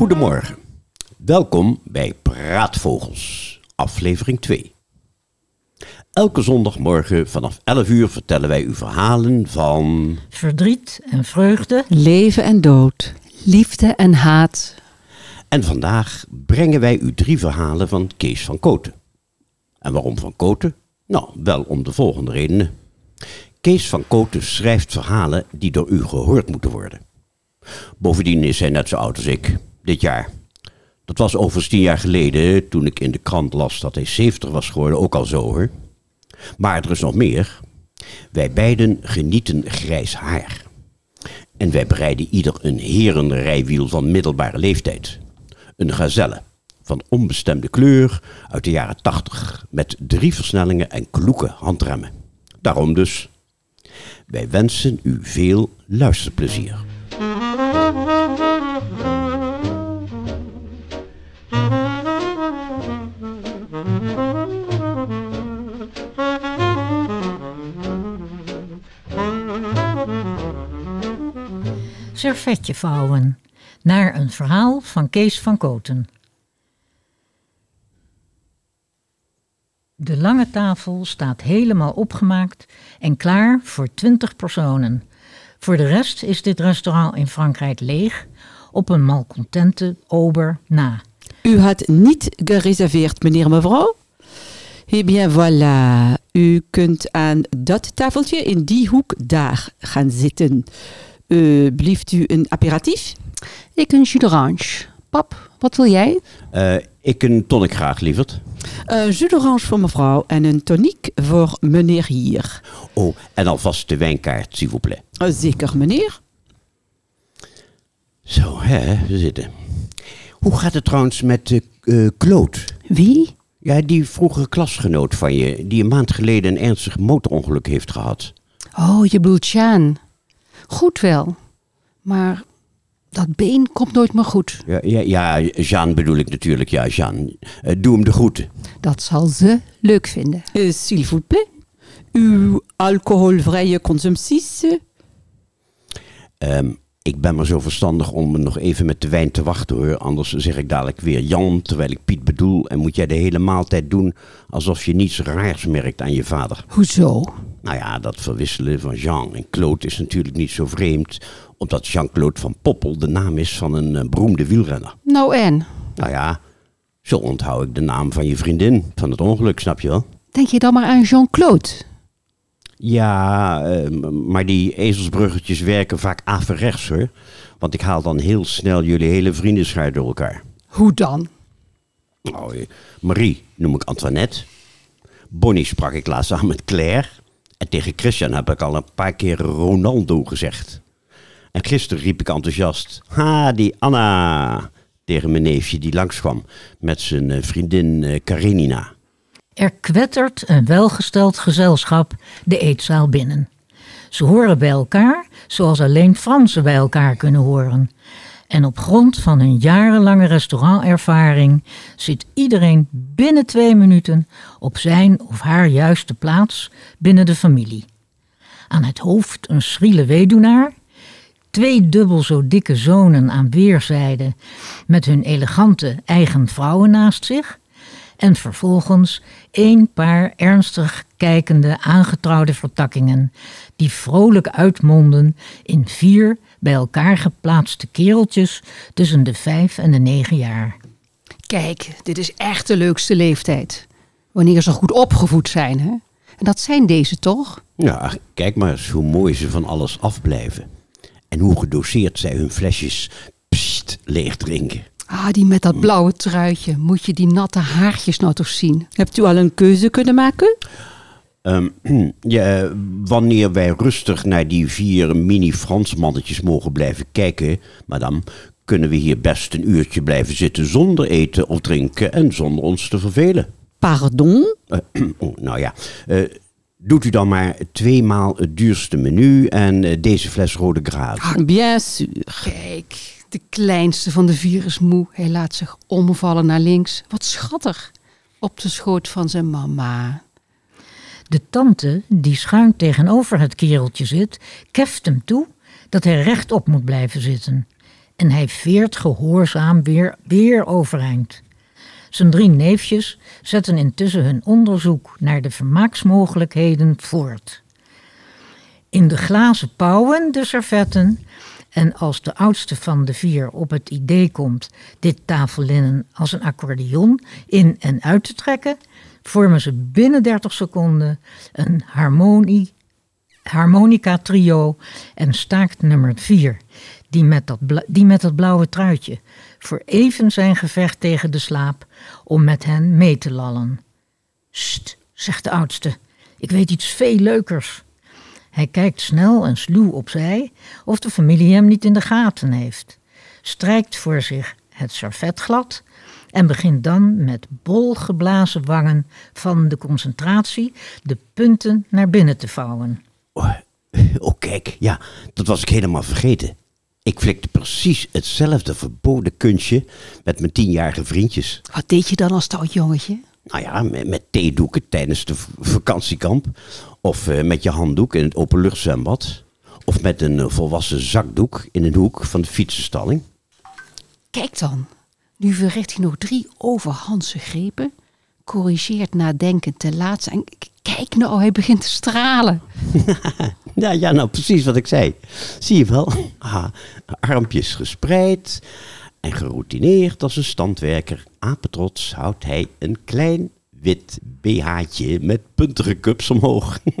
Goedemorgen. Welkom bij Praatvogels, aflevering 2. Elke zondagmorgen vanaf 11 uur vertellen wij u verhalen van. Verdriet en vreugde. Leven en dood, liefde en haat. En vandaag brengen wij u drie verhalen van Kees van Koten. En waarom van Koten? Nou, wel om de volgende redenen. Kees van Koten schrijft verhalen die door u gehoord moeten worden. Bovendien is hij net zo oud als ik, dit jaar. Dat was overigens tien jaar geleden, toen ik in de krant las dat hij 70 was geworden, ook al zo hoor. Maar er is nog meer. Wij beiden genieten grijs haar. En wij bereiden ieder een herenrijwiel van middelbare leeftijd. Een gazelle van onbestemde kleur uit de jaren 80 met drie versnellingen en kloeke handremmen. Daarom dus. Wij wensen u veel luisterplezier. Servetje vouwen. Naar een verhaal van Kees van Koten. De lange tafel staat helemaal opgemaakt en klaar voor 20 personen. Voor de rest is dit restaurant in Frankrijk leeg, op een malcontente ober na. U had niet gereserveerd, meneer mevrouw? Eh bien voilà, u kunt aan dat tafeltje in die hoek daar gaan zitten. Uh, blieft u een aperitief? Ik een jus d'orange. Pap, wat wil jij? Eh, ik een tonic graag, lieverd. Een jus d'orange voor mevrouw en een toniek voor meneer hier. Oh, en alvast de wijnkaart, s'il vous plaît. Uh, zeker, meneer. Zo, hè, we zitten. Hoe gaat het trouwens met uh, Claude? Wie? Ja, die vroegere klasgenoot van je, die een maand geleden een ernstig motorongeluk heeft gehad. Oh, je bedoelt Sjaan. Goed wel. Maar dat been komt nooit meer goed. Ja, ja, ja Jean bedoel ik natuurlijk, ja, Jean. Uh, doe hem de groeten. Dat zal ze leuk vinden. Uh, S'il vous plaît. Uw alcoholvrije consumpties? Um, ik ben maar zo verstandig om nog even met de wijn te wachten hoor. Anders zeg ik dadelijk weer Jan, terwijl ik Piet bedoel. En moet jij de hele maaltijd doen alsof je niets raars merkt aan je vader. Hoezo? Nou ja, dat verwisselen van Jean en Claude is natuurlijk niet zo vreemd. Omdat Jean-Claude van Poppel de naam is van een uh, beroemde wielrenner. Nou en? Nou ja, zo onthoud ik de naam van je vriendin van het ongeluk, snap je wel? Denk je dan maar aan Jean-Claude? Ja, uh, maar die ezelsbruggetjes werken vaak averechts hoor. Want ik haal dan heel snel jullie hele vriendenschaar door elkaar. Hoe dan? Oh, Marie noem ik Antoinette. Bonnie sprak ik laatst aan met Claire. En tegen Christian heb ik al een paar keer Ronaldo gezegd. En gisteren riep ik enthousiast: Ha, die Anna! Tegen mijn neefje die langskwam met zijn vriendin uh, Karenina. Er kwettert een welgesteld gezelschap de eetzaal binnen. Ze horen bij elkaar zoals alleen Fransen bij elkaar kunnen horen. En op grond van hun jarenlange restaurantervaring zit iedereen binnen twee minuten op zijn of haar juiste plaats binnen de familie. Aan het hoofd een schriele weduwnaar, twee dubbel zo dikke zonen aan weerszijden met hun elegante eigen vrouwen naast zich en vervolgens een paar ernstig kijkende aangetrouwde vertakkingen, die vrolijk uitmonden in vier bij elkaar geplaatste kereltjes tussen de vijf en de negen jaar. Kijk, dit is echt de leukste leeftijd. Wanneer ze goed opgevoed zijn, hè? En dat zijn deze toch? Ja, kijk maar eens hoe mooi ze van alles afblijven. En hoe gedoseerd zij hun flesjes pst leeg drinken. Ah, die met dat blauwe truitje. Moet je die natte haartjes nou toch zien? Hebt u al een keuze kunnen maken? Ehm, ja, eh, wanneer wij rustig naar die vier mini-Fransmannetjes mogen blijven kijken, madame, kunnen we hier best een uurtje blijven zitten zonder eten of drinken en zonder ons te vervelen. Pardon? Eh, oh, nou ja, eh, doet u dan maar tweemaal het duurste menu en deze fles rode graaf. Bien sûr. Kijk, de kleinste van de vier is moe. Hij laat zich omvallen naar links. Wat schattig. Op de schoot van zijn mama. De tante, die schuin tegenover het kereltje zit, keft hem toe dat hij rechtop moet blijven zitten. En hij veert gehoorzaam weer, weer overeind. Zijn drie neefjes zetten intussen hun onderzoek naar de vermaaksmogelijkheden voort. In de glazen pauwen de servetten. En als de oudste van de vier op het idee komt dit tafellinnen als een accordeon in en uit te trekken, vormen ze binnen 30 seconden een harmonie, harmonica trio en staakt nummer 4, die met, dat die met dat blauwe truitje, voor even zijn gevecht tegen de slaap om met hen mee te lallen. Sst, zegt de oudste, ik weet iets veel leukers. Hij kijkt snel en sluw opzij of de familie hem niet in de gaten heeft, strijkt voor zich het servet glad en begint dan met bol geblazen wangen van de concentratie de punten naar binnen te vouwen. Oh, oh, kijk, ja, dat was ik helemaal vergeten. Ik flikte precies hetzelfde verboden kunstje met mijn tienjarige vriendjes. Wat deed je dan als stout jongetje? Nou ja, met, met theedoeken tijdens de vakantiekamp. Of eh, met je handdoek in het openluchtzwembad. Of met een eh, volwassen zakdoek in een hoek van de fietsenstalling. Kijk dan. Nu verricht hij nog drie overhandse grepen. Corrigeert nadenkend ten laatste. En kijk nou, hij begint te stralen. Ja, ja, nou precies wat ik zei. Zie je wel? Ah, armpjes gespreid en geroutineerd als een standwerker. Apetrots houdt hij een klein wit BH'tje met puntige cups omhoog.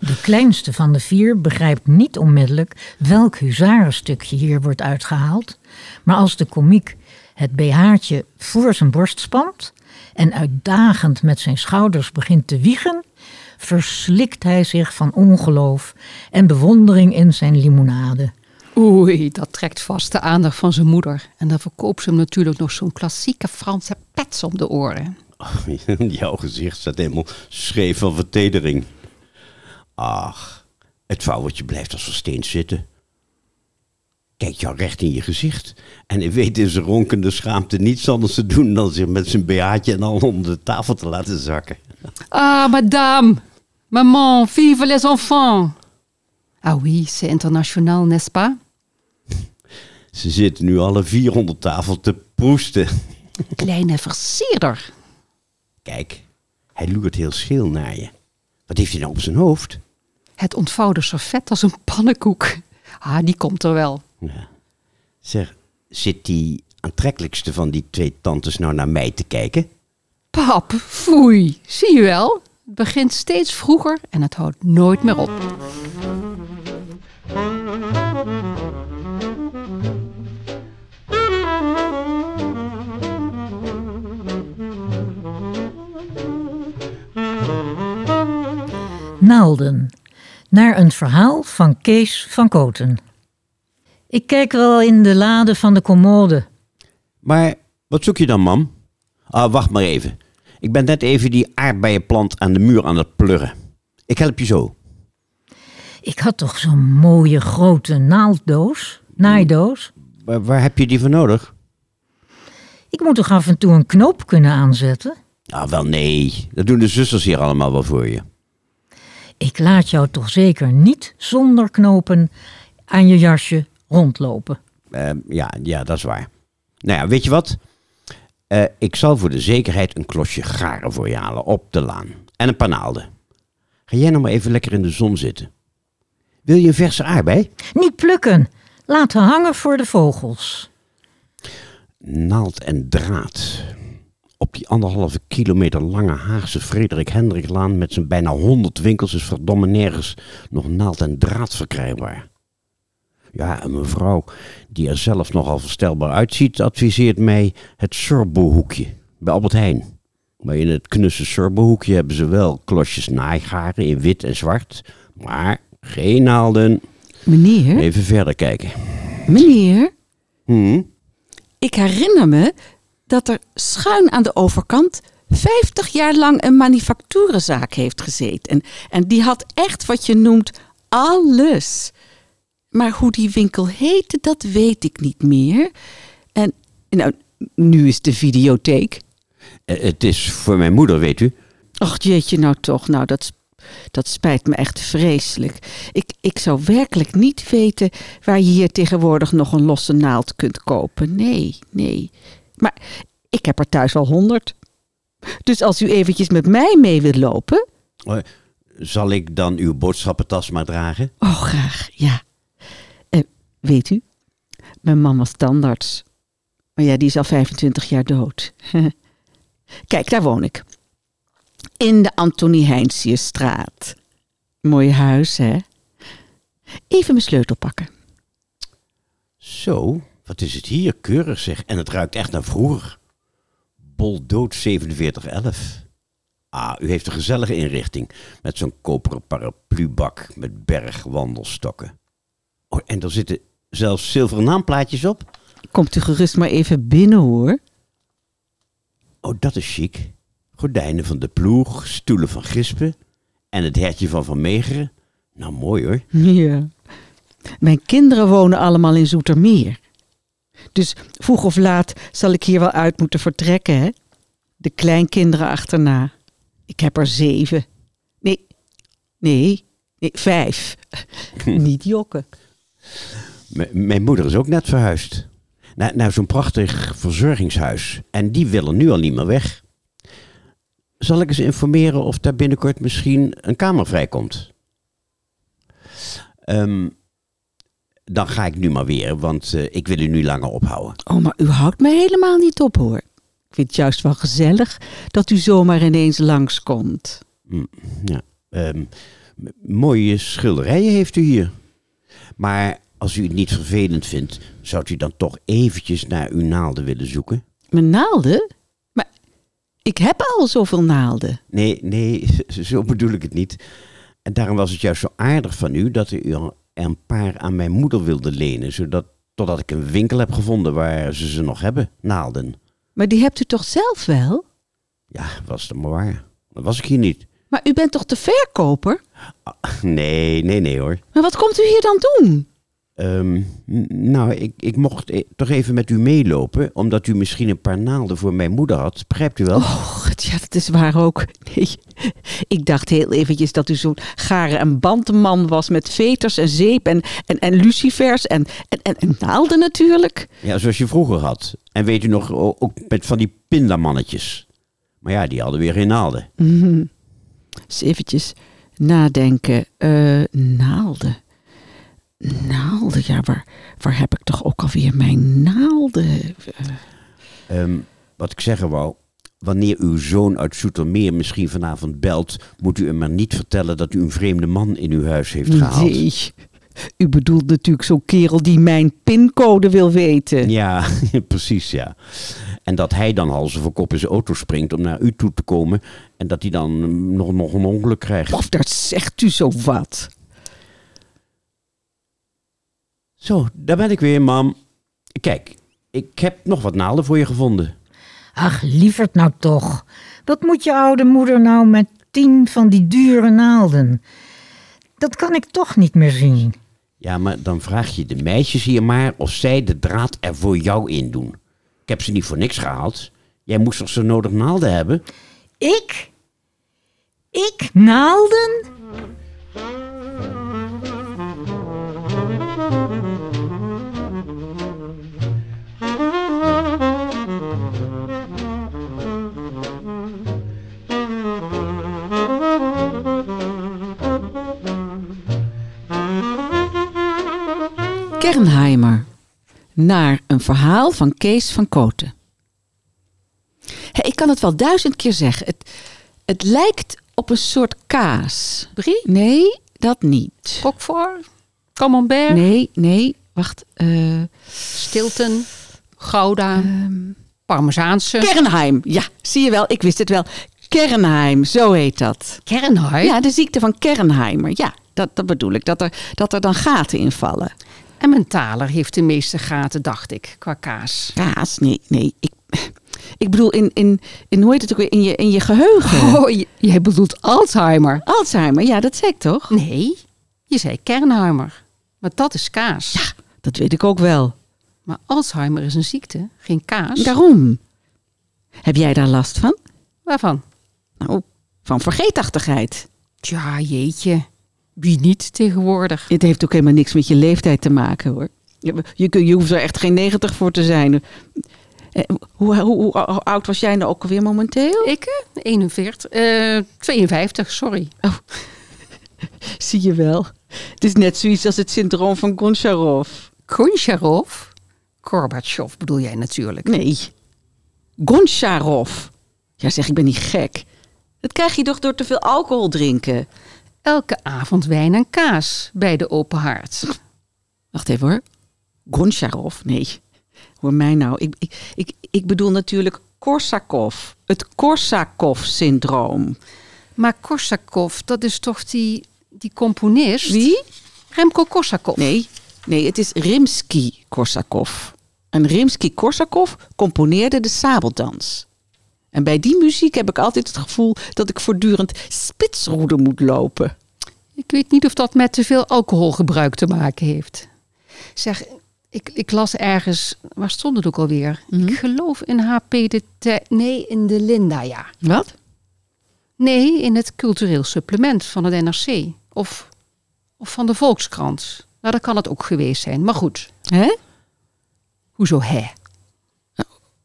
De kleinste van de vier begrijpt niet onmiddellijk welk huzarenstukje hier wordt uitgehaald. Maar als de komiek het BH'tje voor zijn borst spant en uitdagend met zijn schouders begint te wiegen, verslikt hij zich van ongeloof en bewondering in zijn limonade. Oei, dat trekt vast de aandacht van zijn moeder. En dan verkoopt ze hem natuurlijk nog zo'n klassieke Franse pets om de oren. Jouw gezicht staat helemaal scheef van vertedering. Ach, het vouwtje blijft als versteend zitten. Kijkt jou recht in je gezicht. En hij weet in zijn ronkende schaamte niets anders te doen dan zich met zijn BH'tje en al onder de tafel te laten zakken. Ah, madame, maman, vive les enfants. Ah oui, c'est international, n'est-ce pas? Ze zitten nu alle vier onder tafel te proesten. Kleine versierder. Kijk, hij loert heel scheel naar je. Wat heeft hij nou op zijn hoofd? Het ontvouwde servet als een pannenkoek. Ah, die komt er wel. Ja. Zeg, zit die aantrekkelijkste van die twee tantes nou naar mij te kijken? Pap, foei. Zie je wel? Het begint steeds vroeger en het houdt nooit meer op. Naalden. Naar een verhaal van Kees van Koten. Ik kijk wel in de lade van de commode. Maar wat zoek je dan, mam? Ah, wacht maar even. Ik ben net even die aardbeienplant aan de muur aan het pluggen. Ik help je zo. Ik had toch zo'n mooie grote naalddoos, naaidoos. Waar, waar heb je die voor nodig? Ik moet toch af en toe een knoop kunnen aanzetten? Ah, wel nee. Dat doen de zusters hier allemaal wel voor je. Ik laat jou toch zeker niet zonder knopen aan je jasje rondlopen. Eh, ja, ja, dat is waar. Nou ja, weet je wat? Eh, ik zal voor de zekerheid een klosje garen voor je halen op de laan. En een paar naalden. Ga jij nou maar even lekker in de zon zitten. Wil je een verse aardbei? Niet plukken, laten hangen voor de vogels. Naald en draad. Op die anderhalve kilometer lange Haagse Frederik Hendriklaan met zijn bijna honderd winkels is verdomme nergens nog naald en draad verkrijgbaar. Ja, een mevrouw die er zelf nogal verstelbaar uitziet, adviseert mij het sorbohoekje bij Albert Heijn. Maar in het knusse sorbohoekje hebben ze wel klosjes naaigaren in wit en zwart, maar geen naalden. Meneer, Even verder kijken. meneer, Hm? ik herinner me dat er schuin aan de overkant 50 jaar lang een manufacturenzaak heeft gezeten. En, en die had echt wat je noemt alles. Maar hoe die winkel heette, dat weet ik niet meer. En nou, nu is de videotheek. Eh, Het is voor mijn moeder, weet u. Och jeetje, nou toch. Nou, dat, dat spijt me echt vreselijk. Ik, ik zou werkelijk niet weten waar je hier tegenwoordig nog een losse naald kunt kopen. Nee, nee. Maar ik heb er thuis al honderd. Dus als u eventjes met mij mee wilt lopen... Zal ik dan uw boodschappentas maar dragen? Oh, graag, ja. Eh, weet u, mijn man was tandarts. Maar ja, die is al 25 jaar dood. Kijk, daar woon ik. In de Antonie Heinsiusstraat. Mooi huis, hè? Even mijn sleutel pakken. Zo, wat is het hier keurig zeg. En het ruikt echt naar vroeger. Boldood 4711. Ah, u heeft een gezellige inrichting. Met zo'n koperen paraplubak met bergwandelstokken. Oh, en er zitten zelfs zilveren naamplaatjes op. Komt u gerust maar even binnen, hoor. Oh, dat is chic. Gordijnen van de ploeg, stoelen van Gispen en het hertje van Van Meegeren. Nou, mooi hoor. Ja. Mijn kinderen wonen allemaal in Zoetermeer. Dus vroeg of laat zal ik hier wel uit moeten vertrekken, hè? De kleinkinderen achterna. Ik heb er zeven. Nee, nee, nee vijf. Niet jokken. M- mijn moeder is ook net verhuisd. Naar, naar zo'n prachtig verzorgingshuis. En die willen nu al niet meer weg. Zal ik eens informeren of daar binnenkort misschien een kamer vrijkomt? Ehm, dan ga ik nu maar weer, want eh, ik wil u nu langer ophouden. Oh, maar u houdt me helemaal niet op, hoor. Ik vind het juist wel gezellig dat u zomaar ineens langskomt. Ja, ehm, mooie schilderijen heeft u hier. Maar als u het niet vervelend vindt, zou u dan toch eventjes naar uw naalden willen zoeken? Mijn naalden? Maar ik heb al zoveel naalden. Nee, nee, zo bedoel ik het niet. En daarom was het juist zo aardig van u dat u een paar aan mijn moeder wilde lenen, zodat totdat ik een winkel heb gevonden waar ze ze nog hebben, naalden. Maar die hebt u toch zelf wel? Ja, was het maar waar. Dat was ik hier niet. Maar u bent toch de verkoper? Nee, nee, nee hoor. Maar wat komt u hier dan doen? Ehm, nou, ik, ik mocht e- toch even met u meelopen, omdat u misschien een paar naalden voor mijn moeder had. Begrijpt u wel? Oh, ja, dat is waar ook. Nee, ik dacht heel eventjes dat u zo'n garen en bandman was met veters en zeep en, en, en lucifers en, en, en, en naalden natuurlijk. Ja, zoals je vroeger had. En weet u nog, ook met van die pindamannetjes. Maar ja, die hadden weer geen naalden. Mhm. Eens eventjes nadenken. Eh, naalden. Naalden, ja, waar, waar heb ik toch ook alweer mijn naalden? Ehm, wat ik zeggen wou, wanneer uw zoon uit Zoetermeer misschien vanavond belt, moet u hem maar niet vertellen dat u een vreemde man in uw huis heeft gehaald. Nee, u bedoelt natuurlijk zo'n kerel die mijn pincode wil weten. Ja, precies, ja. En dat hij dan hals over kop in zijn auto springt om naar u toe te komen en dat hij dan nog, nog een ongeluk krijgt. Of daar zegt u zo wat. Zo, daar ben ik weer, mam. Kijk, ik heb nog wat naalden voor je gevonden. Ach, lieverd nou toch. Wat moet je oude moeder nou met tien van die dure naalden? Dat kan ik toch niet meer zien. Ja, maar dan vraag je de meisjes hier maar of zij de draad er voor jou in doen. Ik heb ze niet voor niks gehaald. Jij moest toch zo nodig naalden hebben? Ik? Ik naalden? Kernheimer. Naar een verhaal van Kees van Koten. Ik kan het wel duizend keer zeggen. Het, het lijkt op een soort kaas. Brie? Nee, dat niet. Roquefort? Camembert? Nee, nee. wacht. eh, Stilton, Gouda, Ehm. Parmezaanse. Kernheim. Ja, zie je wel. Ik wist het wel. Kernheim, zo heet dat. Kernheim. Ja, de ziekte van Kernheimer. Ja, dat, dat bedoel ik. Dat er, dat er dan gaten invallen. En mijn taler heeft de meeste gaten, dacht ik, qua kaas. Kaas? Nee, nee. Ik, ik bedoel, in, in, in, hoe heet het ook weer? In je, in je geheugen. Oh, j- jij bedoelt Alzheimer. Alzheimer, ja, dat zei ik toch? Nee, je zei Kernheimer. Maar dat is kaas. Ja, dat weet ik ook wel. Maar Alzheimer is een ziekte, geen kaas. Daarom. Heb jij daar last van? Waarvan? Nou, van vergeetachtigheid. Tja, jeetje. Wie niet tegenwoordig? Het heeft ook helemaal niks met je leeftijd te maken hoor. Je, je, je hoeft er echt geen 90 voor te zijn. Eh, Hoe, hoe, hoe oud was jij nou ook alweer momenteel? Ik? eh, 41. eh 52, sorry. Zie je wel. Het is net zoiets als het syndroom van Goncharov. Goncharov? Gorbachev bedoel jij natuurlijk. Nee, Goncharov. Ja zeg, ik ben niet gek. Dat krijg je toch door te veel alcohol drinken? Elke avond wijn en kaas bij de open haard. Wacht even hoor. Goncharov? Nee. Hoor mij nou. Ik, ik, ik, ik bedoel natuurlijk Korsakov. Het Korsakov-syndroom. Maar Korsakov, dat is toch die, die componist? Wie? Remco Korsakov. Nee, nee, het is Rimsky-Korsakov. En Rimsky-Korsakov componeerde de sabeldans. En bij die muziek heb ik altijd het gevoel dat ik voortdurend spitsroede moet lopen. Ik weet niet of dat met te veel alcoholgebruik te maken heeft. Zeg, ik, ik las ergens, waar stond het ook alweer? Ik geloof in HP de Te- Nee, in de Linda, ja. Wat? Nee, in het cultureel supplement van het NRC. Of, of van de Volkskrant. Nou, dat kan het ook geweest zijn. Maar goed, Hè? hoezo hè?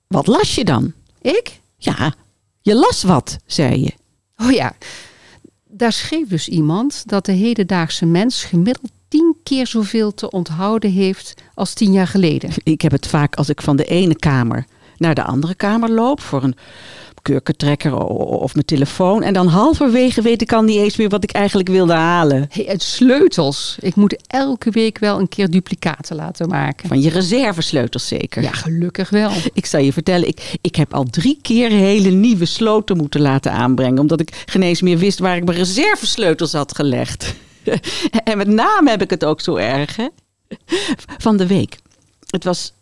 Wat las je dan? Ik? Ja, je las wat, zei je. Oh ja, daar schreef dus iemand dat de hedendaagse mens gemiddeld tien keer zoveel te onthouden heeft als tien jaar geleden. Ik heb het vaak als ik van de ene kamer naar de andere kamer loop voor een kurkentrekker of mijn telefoon. En dan halverwege weet ik al niet eens meer wat ik eigenlijk wilde halen. Hey, het sleutels. Ik moet elke week wel een keer duplicaten laten maken. Van je reservesleutels zeker. Ja, gelukkig wel. Ik zal je vertellen, ik, ik heb al drie keer hele nieuwe sloten moeten laten aanbrengen. Omdat ik geen eens meer wist waar ik mijn reservesleutels had gelegd. en met name heb ik het ook zo erg, hè? Van de week. Het was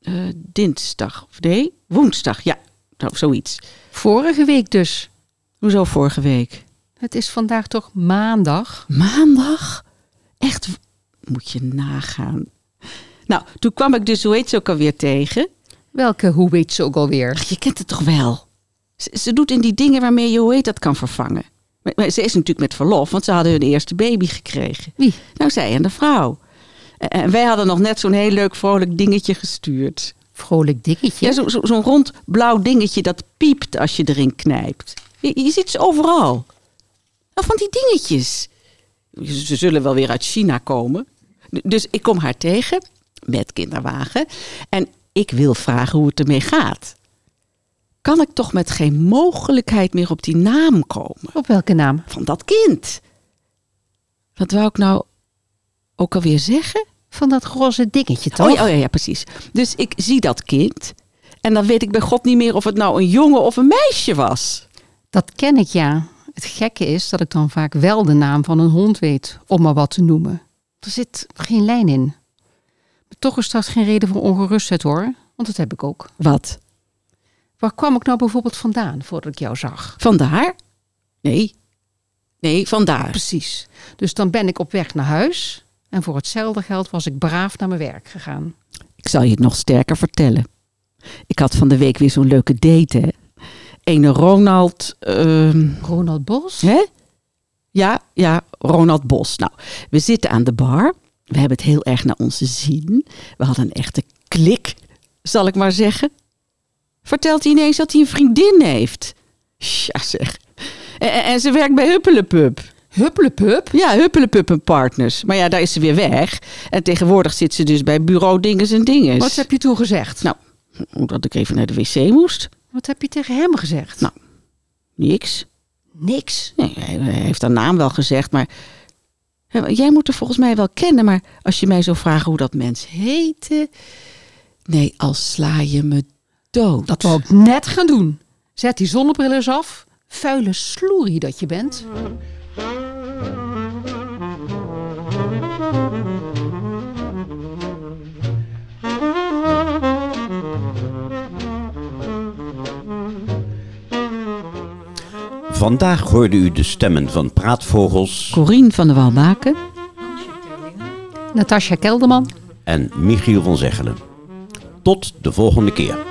eh, dinsdag, of nee, woensdag, ja, nou, zoiets. Vorige week dus. Hoezo vorige week? Het is vandaag toch maandag? Maandag? Echt, moet je nagaan. Nou, toen kwam ik dus, hoe heet ze ook alweer tegen? Welke, hoe weet ze ook alweer? Ach, je kent het toch wel? Ze, ze doet in die dingen waarmee je hoe heet dat kan vervangen. Maar, maar ze is natuurlijk met verlof, want ze hadden hun eerste baby gekregen. Wie? Nou, zij en de vrouw. En wij hadden nog net zo'n heel leuk vrolijk dingetje gestuurd. Vrolijk dingetje. Ja, zo- zo- zo'n rond blauw dingetje dat piept als je erin knijpt. Je, je ziet ze overal. Nou, van die dingetjes. Ze zullen wel weer uit China komen. Dus ik kom haar tegen met kinderwagen. En ik wil vragen hoe het ermee gaat. Kan ik toch met geen mogelijkheid meer op die naam komen? Op welke naam? Van dat kind. Wat wou ik nou ook alweer zeggen? Van dat roze dingetje toch? Oh ja, oh ja, ja, precies. Dus ik zie dat kind. En dan weet ik bij God niet meer of het nou een jongen of een meisje was. Dat ken ik ja. Het gekke is dat ik dan vaak wel de naam van een hond weet, om maar wat te noemen. Er zit geen lijn in. Maar toch is dat geen reden voor ongerustheid hoor, want dat heb ik ook. Wat? Waar kwam ik nou bijvoorbeeld vandaan voordat ik jou zag? Vandaar? Nee. Nee, vandaar. Precies. Dus dan ben ik op weg naar huis en voor hetzelfde geld was ik braaf naar mijn werk gegaan. Ik zal je het nog sterker vertellen. Ik had van de week weer zo'n leuke date, hè. Ene Ronald... ehm, Ronald Bos? Hè? Ja, ja, Ronald Bos. Nou, we zitten aan de bar. We hebben het heel erg naar onze zin. We hadden een echte klik, zal ik maar zeggen. Vertelt hij ineens dat hij een vriendin heeft. Ja, zeg. En, en- en ze werkt bij Huppelepup. Hupplepup? Ja, Huppelepup en Partners. Maar ja, daar is ze weer weg. En tegenwoordig zit ze dus bij bureau Dinges en Dinges. Wat heb je toen gezegd? Nou, omdat ik even naar de wc moest. Wat heb je tegen hem gezegd? Nou. Niks. Niks. Nee, hij heeft haar naam wel gezegd, maar Jij moet er volgens mij wel kennen, maar als je mij zou vragen hoe dat mens heette. Nee, als sla je me dood. Dat wou ik net gaan doen. Zet die zonnebril eens af. Vuile sloerie dat je bent. Vandaag hoorde u de stemmen van praatvogels Corine van der Walbaken. Natasja Kelderman. en Michiel van Zeggelen. Tot de volgende keer.